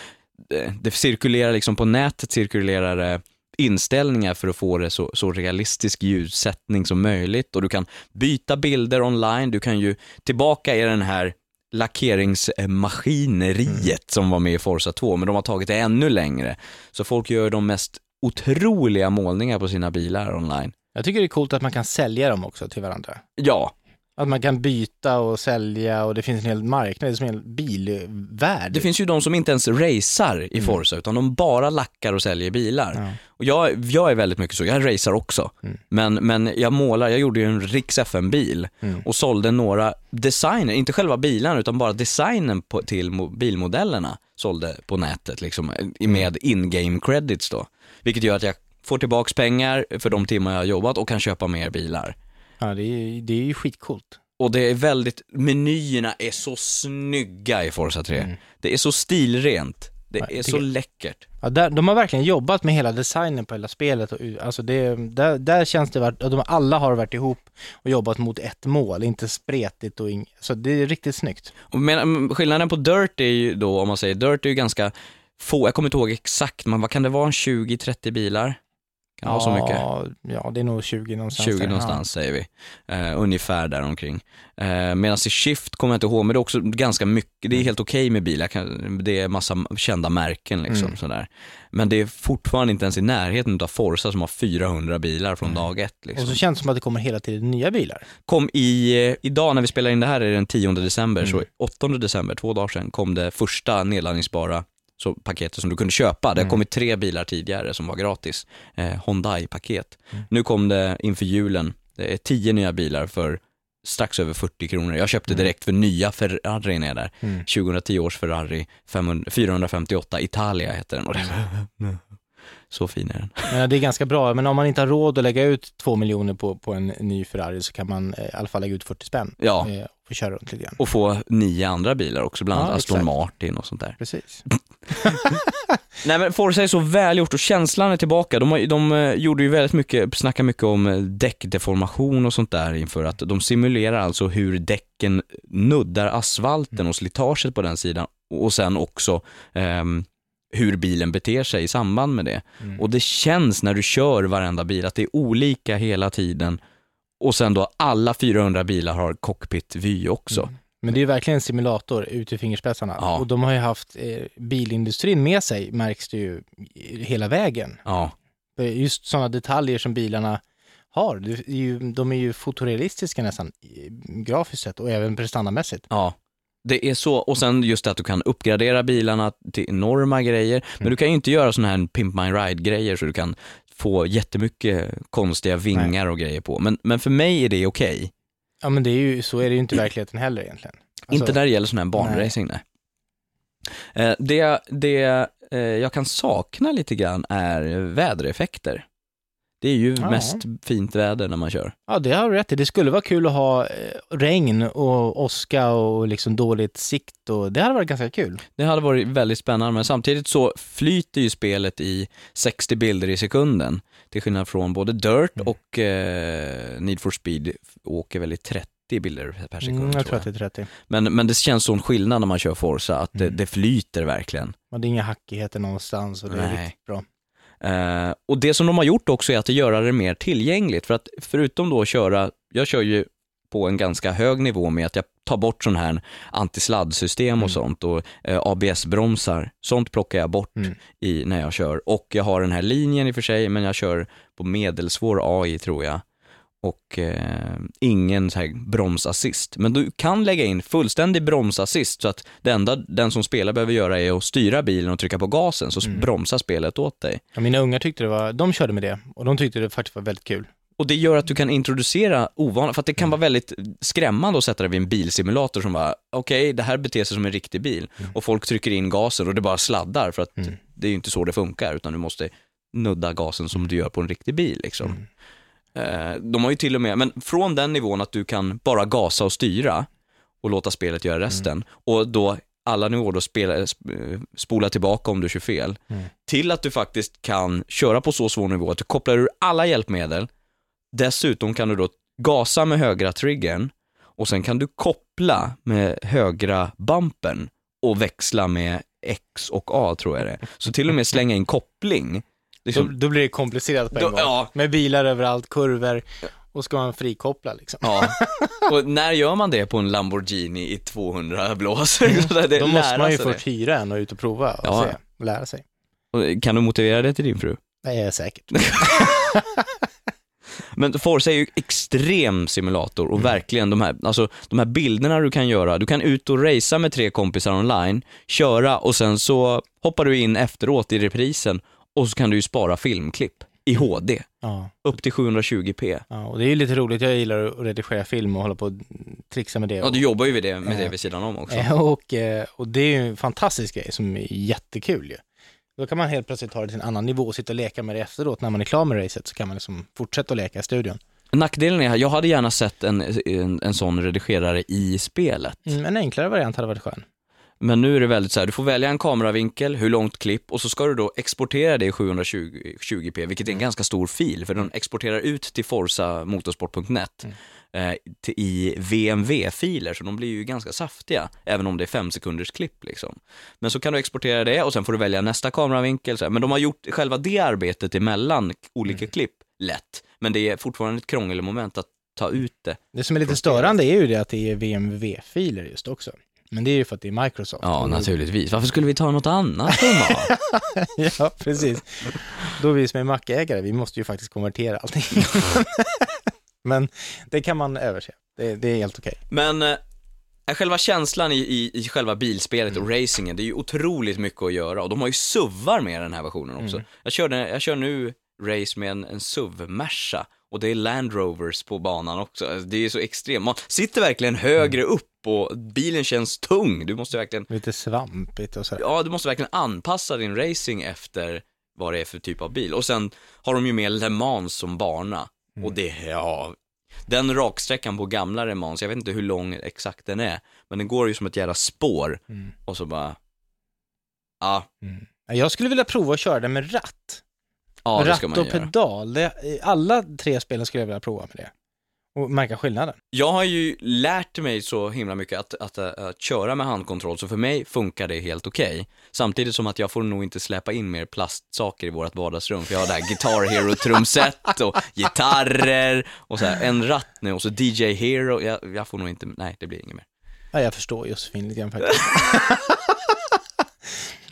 B: eh, det cirkulerar liksom, på nätet cirkulerar det inställningar för att få det så, så realistisk ljussättning som möjligt och du kan byta bilder online, du kan ju tillbaka i den här lackeringsmaskineriet som var med i Forza 2, men de har tagit det ännu längre. Så folk gör de mest otroliga målningar på sina bilar online.
C: Jag tycker det är coolt att man kan sälja dem också till varandra.
B: Ja,
C: Att man kan byta och sälja och det finns en hel marknad, det är som en hel bilvärld.
B: Det finns ju de som inte ens racear i
C: Mm.
B: Forza, utan de bara lackar och säljer bilar.
C: Ja.
B: Och jag, jag är väldigt mycket så, jag racear också.
C: Mm.
B: Men, men jag målar, jag gjorde ju en Riks FM-bil
C: Mm.
B: och sålde några designer, inte själva bilarna utan bara designen på, till mo- bilmodellerna sålde på nätet liksom med in-game credits då. Vilket gör att jag får tillbaks pengar för de timmar jag har jobbat och kan köpa mer bilar.
C: Ja, det är, det är ju skitcoolt.
B: Och det är väldigt, menyerna är så snygga i Forza 3.
C: Mm.
B: Det är så stilrent. Det
C: Ja,
B: är så läckert.
C: Ja, där, de har verkligen jobbat med hela designen på hela spelet. Och, alltså det, där, där känns det att de alla har varit ihop och jobbat mot ett mål, inte spretigt och ing, så det är riktigt snyggt.
B: Men, skillnaden på Dirt är ju då, om man säger Dirt är ju ganska få, jag kommer inte ihåg exakt, men vad kan det vara, en 20-30 bilar? Kan det vara så mycket?
C: Ja, ja, det är nog 20 någonstans.
B: 20
C: där.
B: någonstans säger vi. Eh, ungefär däromkring. Eh, Medan i Shift kommer jag inte ihåg, men det är också ganska mycket, det är helt okej med bilar, kan- det är massa kända märken liksom
C: Mm.
B: sådär. Men det är fortfarande inte ens i närheten av Forza som har 400 bilar från dag ett. Liksom.
C: Och så känns det som att det kommer hela tiden nya bilar.
B: kom i, eh, idag när vi spelar in det här är det den 10 december,
C: Mm.
B: så 8 december, två dagar sedan, kom det första nedladdningsbara så, paketet som du kunde köpa. Det har
C: Mm.
B: kommit tre bilar tidigare som var gratis, eh, Hyundai-paket.
C: Mm.
B: Nu kom det inför julen, det är 10 nya bilar för strax över 40 kronor. Jag köpte
C: Mm.
B: direkt för nya Ferrarin är där.
C: Mm.
B: 2010 års Ferrari 500, 458 Italia heter den. Och det så fin är den.
C: Men det är ganska bra, men om man inte har råd att lägga ut två miljoner på, på en ny Ferrari så kan man eh, i alla fall lägga ut 40 spänn.
B: Ja,
C: Eh, och köra runt lite grann.
B: och få nio andra bilar också, bland annat
C: Ja,
B: Aston. Martin och sånt där.
C: Precis.
B: Nej men Forza är så välgjort och känslan är tillbaka. De, har, de eh, gjorde ju väldigt mycket, snackade mycket om eh, däckdeformation och sånt där inför att de simulerar alltså hur däcken nuddar asfalten och slitaget på den sidan och sen också ehm, hur bilen beter sig i samband med det.
C: Mm.
B: Och det känns när du kör varenda bil att det är olika hela tiden och sen då alla 400 bilar har cockpitvy också.
C: Mm. Men det är ju verkligen en simulator ut i fingerspetsarna.
B: Ja.
C: Och de har ju haft eh, bilindustrin med sig, märks det ju hela vägen.
B: Ja,
C: Just sådana detaljer som bilarna har, de är ju fotorealistiska nästan, grafiskt sett och även prestandamässigt.
B: Ja, det är så. Och sen just att du kan uppgradera bilarna till enorma grejer. Men
C: Mm.
B: du kan ju inte göra sådana här Pimp My Ride-grejer så du kan få jättemycket konstiga vingar och grejer på. Men, men för mig är det okej.
C: Ja men det är ju, så är det ju inte i verkligheten heller egentligen. Alltså,
B: Inte när det gäller sån här barnracing, nej. Eh, det det eh, jag kan sakna lite grann är vädereffekter. Det är ju
C: Ja.
B: mest fint väder när man kör.
C: Ja, det har du rätt i. Det skulle vara kul att ha eh, regn och åska och liksom dåligt sikt och det hade varit ganska kul.
B: Det hade varit väldigt spännande, men samtidigt så flyter ju spelet i 60 bilder i sekunden. Till skillnad från både Dirt
C: Mm.
B: och eh, Need for Speed åker väl i 30 bilder per sekund.
C: Mm, jag tror
B: tror
C: att det är 30.
B: Men, men det känns sån skillnad när man kör Forza, att det,
C: Mm.
B: det flyter verkligen.
C: Och det är inga hackigheter någonstans och det är
B: Nej.
C: riktigt bra.
B: Eh, och det som de har gjort också är att göra det mer tillgängligt, för att förutom då att köra, jag kör ju på en ganska hög nivå med att jag tar bort sån här antisladdsystem
C: Mm.
B: och sånt och eh, ABS-bromsar, sånt plockar jag bort
C: Mm.
B: i, när jag kör. Och jag har den här linjen i och för sig, men jag kör på medelsvår AI tror jag. Och eh, ingen så här bromsassist. Men du kan lägga in fullständig bromsassist så att det enda den som spelar behöver göra är att styra bilen och trycka på gasen så
C: Mm.
B: bromsar spelet åt dig.
C: Ja, mina ungar tyckte det var, de körde med det och de tyckte det faktiskt var väldigt kul.
B: Och det gör att du kan introducera ovana, för att det kan
C: Mm.
B: vara väldigt skrämmande att sätta dig vid en bilsimulator som bara, okej, det här beter sig som en riktig bil.
C: Mm.
B: Och folk trycker in gasen och det bara sladdar för att
C: Mm.
B: det är ju inte så det funkar, utan du måste nudda gasen som du gör på en riktig bil liksom. Eh, De har ju till och med, men från den nivån att du kan bara gasa och styra och låta spelet göra resten
C: Mm.
B: och då alla nivåer då spela, sp- eh, spola tillbaka om du kör fel,
C: Mm.
B: till att du faktiskt kan köra på så svår nivå att du kopplar ur alla hjälpmedel, dessutom kan du då gasa med högra triggern och sen kan du koppla med högra bumpern och växla med X och A tror jag det. Så till och med slänga in koppling.
C: Då,
B: Liksom,
C: då blir det komplicerat på en
B: då,
C: gång.
B: ja,
C: Med bilar överallt, kurvor och ska man frikoppla liksom.
B: Ja, och när gör man det på en Lamborghini i 200 blås? Det-
C: Då måste man ju
B: det.
C: hyra en och ut och prova och
B: Ja.
C: se lära sig.
B: Och Kan du motivera det till din fru?
C: Det är säkert.
B: Men Forza är ju extrem simulator och verkligen de här, alltså, de här bilderna du kan göra. Du kan ut och racea med tre kompisar online, köra och sen så hoppar du in efteråt i reprisen och så kan du ju spara filmklipp i HD,
C: Ja.
B: upp till 720p.
C: ja, och det är ju lite roligt. Jag gillar att redigera film och hålla på och trixa med det.
B: Ja, du jobbar ju med det, med det
C: Eh,
B: vid sidan om också.
C: Eh, Och, eh, och det är ju en fantastisk grej som är jättekul ju. Då kan man helt plötsligt ta det till en annan nivå och sitta och leka med det efteråt. När man är klar med racet så kan man liksom fortsätta att leka i studion.
B: Nackdelen är, jag hade gärna sett en, en, en sån redigerare i spelet.
C: Mm, en enklare variant hade varit skön.
B: Men nu är det väldigt så här, du får välja en kameravinkel, hur långt klipp och så ska du då exportera det i 720p, vilket är en ganska stor fil, för den exporterar ut till forsamotorsport.net eh, till, i VMV-filer, så de blir ju ganska saftiga, även om det är fem sekunders klipp liksom. Men så kan du exportera det och sen får du välja nästa kameravinkel, så här. men de har gjort själva det arbetet emellan olika klipp lätt, men det är fortfarande ett krångelmoment att ta ut det.
C: Det som är lite störande är ju det att det är VMV-filer just också. Men det är ju för att det är Microsoft.
B: Ja, naturligtvis. Varför skulle vi ta något annat då?
C: ja, precis. Då vi som är mackägare, vi måste ju faktiskt konvertera allting. Men det kan man överse. Det, det är helt okej.
B: Men eh, själva känslan i, i, i själva bilspelet och racingen, det är ju otroligt mycket att göra och de har ju SUVar med den här versionen också. Jag, körde, jag kör nu race med en, en SUV-Merca och det är Land Rovers på banan också. Alltså, Det är så extremt, man sitter verkligen högre upp och bilen känns tung. Du måste verkligen,
C: Lite svampigt och sådär.
B: ja du måste verkligen anpassa din racing efter vad det är för typ av bil. Och sen har de ju med Le Mans som bana. Och det, ja, den raksträckan på gamla Le Mans, jag vet inte hur lång exakt den är, men den går ju som ett jävla spår.
C: Mm.
B: Och så bara, ja,
C: Mm. Jag skulle vilja prova att köra det med ratt.
B: Ja det
C: ratt
B: ska man
C: och
B: göra.
C: pedal. Det, alla tre spelen skulle jag vilja prova med det. Och märka skillnaden.
B: Jag har ju lärt mig så himla mycket att, att, att, att köra med handkontroll, så för mig funkar det helt okej. Samtidigt som att jag får nog inte släppa in mer plastsaker i vårt vardagsrum, för jag har det här Guitar Hero-trumset och gitarrer och så här, en ratt nu och så DJ Hero, jag, jag får nog inte, nej det blir inget mer.
C: Ja, jag förstår Josefin lite grann faktiskt.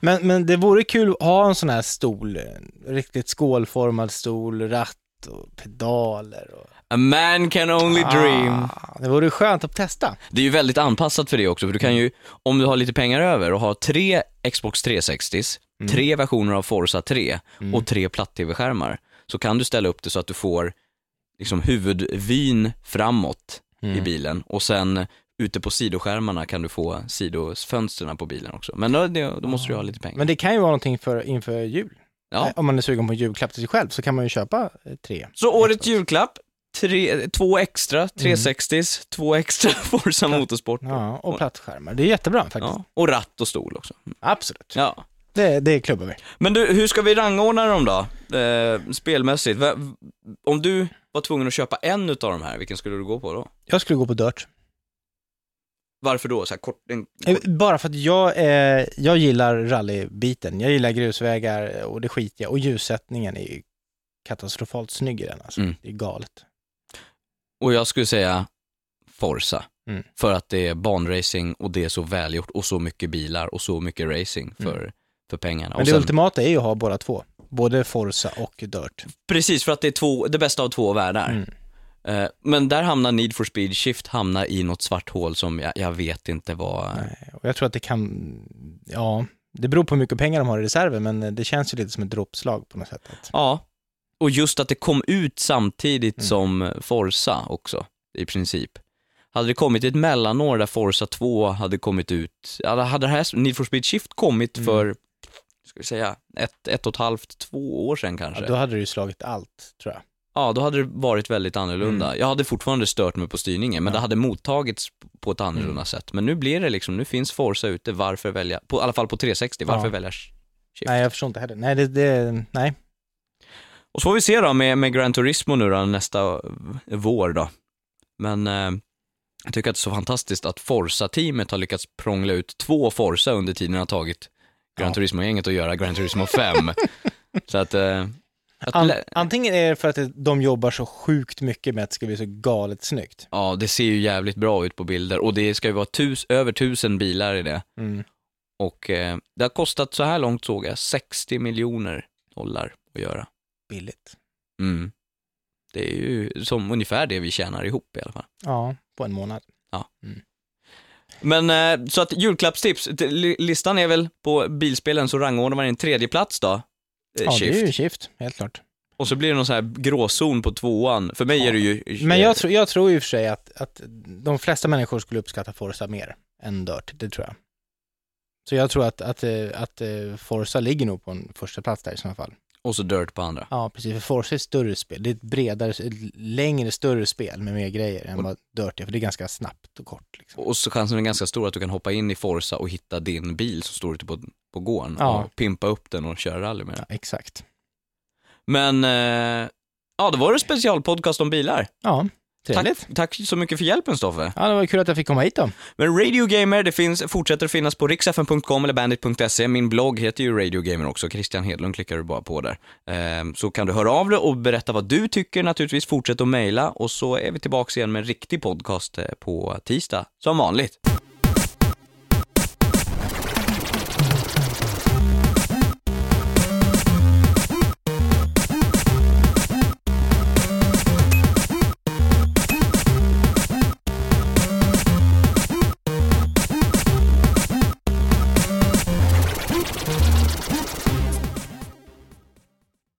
C: men, men det vore kul att ha en sån här stol, en riktigt skålformad stol, ratt och pedaler. Och...
B: A man can only dream.
C: Ah, det vore skönt att testa.
B: Det är ju väldigt anpassat för det också, för du kan ju, om du har lite pengar över och har tre Xbox 360s, tre versioner av Forza 3 och tre platt-tv-skärmar, så kan du ställa upp det så att du får liksom huvudvyn framåt i bilen och sen ute på sidoskärmarna kan du få sidofönstren på bilen också. Men då, då måste du ha lite pengar.
C: Men det kan ju vara någonting för, inför jul.
B: Ja.
C: Om man är sugen på en julklapp till sig själv så kan man ju köpa eh, tre.
B: Så årets julklapp, tre, två extra 360s, två extra Forza Motorsport.
C: Ja, och plattskärmar. Det är jättebra faktiskt.
B: Ja, och ratt och stol också.
C: Absolut.
B: Ja.
C: Det, det klubbar vi.
B: Men du, hur ska vi rangordna dem då? Eh, spelmässigt. Om du var tvungen att köpa en utav de här, vilken skulle du gå på då?
C: Jag skulle gå på Dirt.
B: Varför då? Så här kort, en,
C: Eh, Bara för att jag, eh, jag gillar rallybiten. Jag gillar grusvägar och det skitiga. Och ljussättningen är ju katastrofalt snygg i den alltså.
B: Mm.
C: Det är galet.
B: och jag skulle säga Forza.
C: Mm.
B: För att det är banracing och det är så välgjort och så mycket bilar och så mycket racing för, för pengarna.
C: Mm. Men det
B: sen,
C: ultimata är ju att ha båda två. Både Forza och Dirt.
B: precis, för att det är två, det bästa av två världar. Eh, men där hamnar Need for Speed Shift hamnar i något svart hål som jag, jag vet inte vad...
C: Nej, Och jag tror att det kan, ja, det beror på hur mycket pengar de har i reserven, men det känns ju lite som ett dråpslag på något sätt.
B: Ja, och just att det kom ut samtidigt
C: Mm.
B: som Forza också, i princip. Hade det kommit ett mellanår där Forza 2 hade kommit ut, hade det här Need for Speed Shift kommit
C: Mm.
B: för, ska vi säga, ett, ett och ett halvt, två år sedan kanske.
C: ja, då hade det ju slagit allt, tror jag.
B: Ja, då hade det varit väldigt annorlunda. Jag hade fortfarande stört mig på styrningen, men
C: Mm. Ja.
B: det hade mottagits på ett annorlunda
C: Mm.
B: sätt. Men nu blir det liksom, nu finns Forza ute, varför välja, på, i alla fall på 360, varför
C: Ja.
B: välja Shift?
C: Nej, jag förstår inte heller. Nej, det, det nej.
B: Och så får vi se då med, med Gran Turismo nu då, nästa vår då. Men eh, jag tycker att det är så fantastiskt att Forza-teamet har lyckats prångla ut två Forza under tiden det har tagit Gran
C: Ja.
B: Turismo-gänget att göra Gran Turismo 5. så att, eh, att
C: An, antingen är det för att de jobbar så sjukt mycket med att det ska bli så galet snyggt.
B: ja, det ser ju jävligt bra ut på bilder och det ska ju vara tus, över tusen bilar i det.
C: Mm.
B: Och eh, det har kostat så här långt såg jag 60 miljoner dollar att göra.
C: Billigt.
B: Mm. Det är ju som ungefär det vi tjänar ihop i alla fall.
C: Ja, på en månad.
B: Men eh, så att julklappstips, listan är väl på bilspelen så rangordnar man en tredje plats då. Eh,
C: Ja,
B: Shift.
C: det är ju Shift, helt klart.
B: Och så blir det någon sån här gråzon på tvåan. För mig är det ju...
C: Men jag, tror- jag tror i och för sig att, att de flesta människor skulle uppskatta Forza mer än Dirt, det tror jag. Så jag tror att, att, eh, att eh, Forza ligger nog på en första plats där i sådana fall.
B: Och så Dirt på andra.
C: Ja, precis. För Forza är ett större spel. Det är ett bredare, ett längre, större spel med mer grejer än
B: Och-
C: vad Dirt är. För det är ganska snabbt och kort. Liksom.
B: Och så chansen är ganska stor att du kan hoppa in i Forza och hitta din bil som står ute på, på gården
C: Ja.
B: och pimpa upp den och köra rally med den.
C: Ja, exakt.
B: Men, eh, ja, då var det specialpodcast om bilar.
C: Ja, trevligt.
B: Tack, tack så mycket för hjälpen Stoffe.
C: Ja, det var kul att jag fick komma hit då.
B: Men Radio Gamer, det finns, fortsätter att finnas på riksfn.com eller bandit.se. Min blogg heter ju Radio Gamer också, Christian Hedlund klickar du bara på där. Ehm, så kan du höra av dig och berätta vad du tycker naturligtvis, fortsätt att mejla och så är vi tillbaka igen med en riktig podcast eh, på tisdag, som vanligt.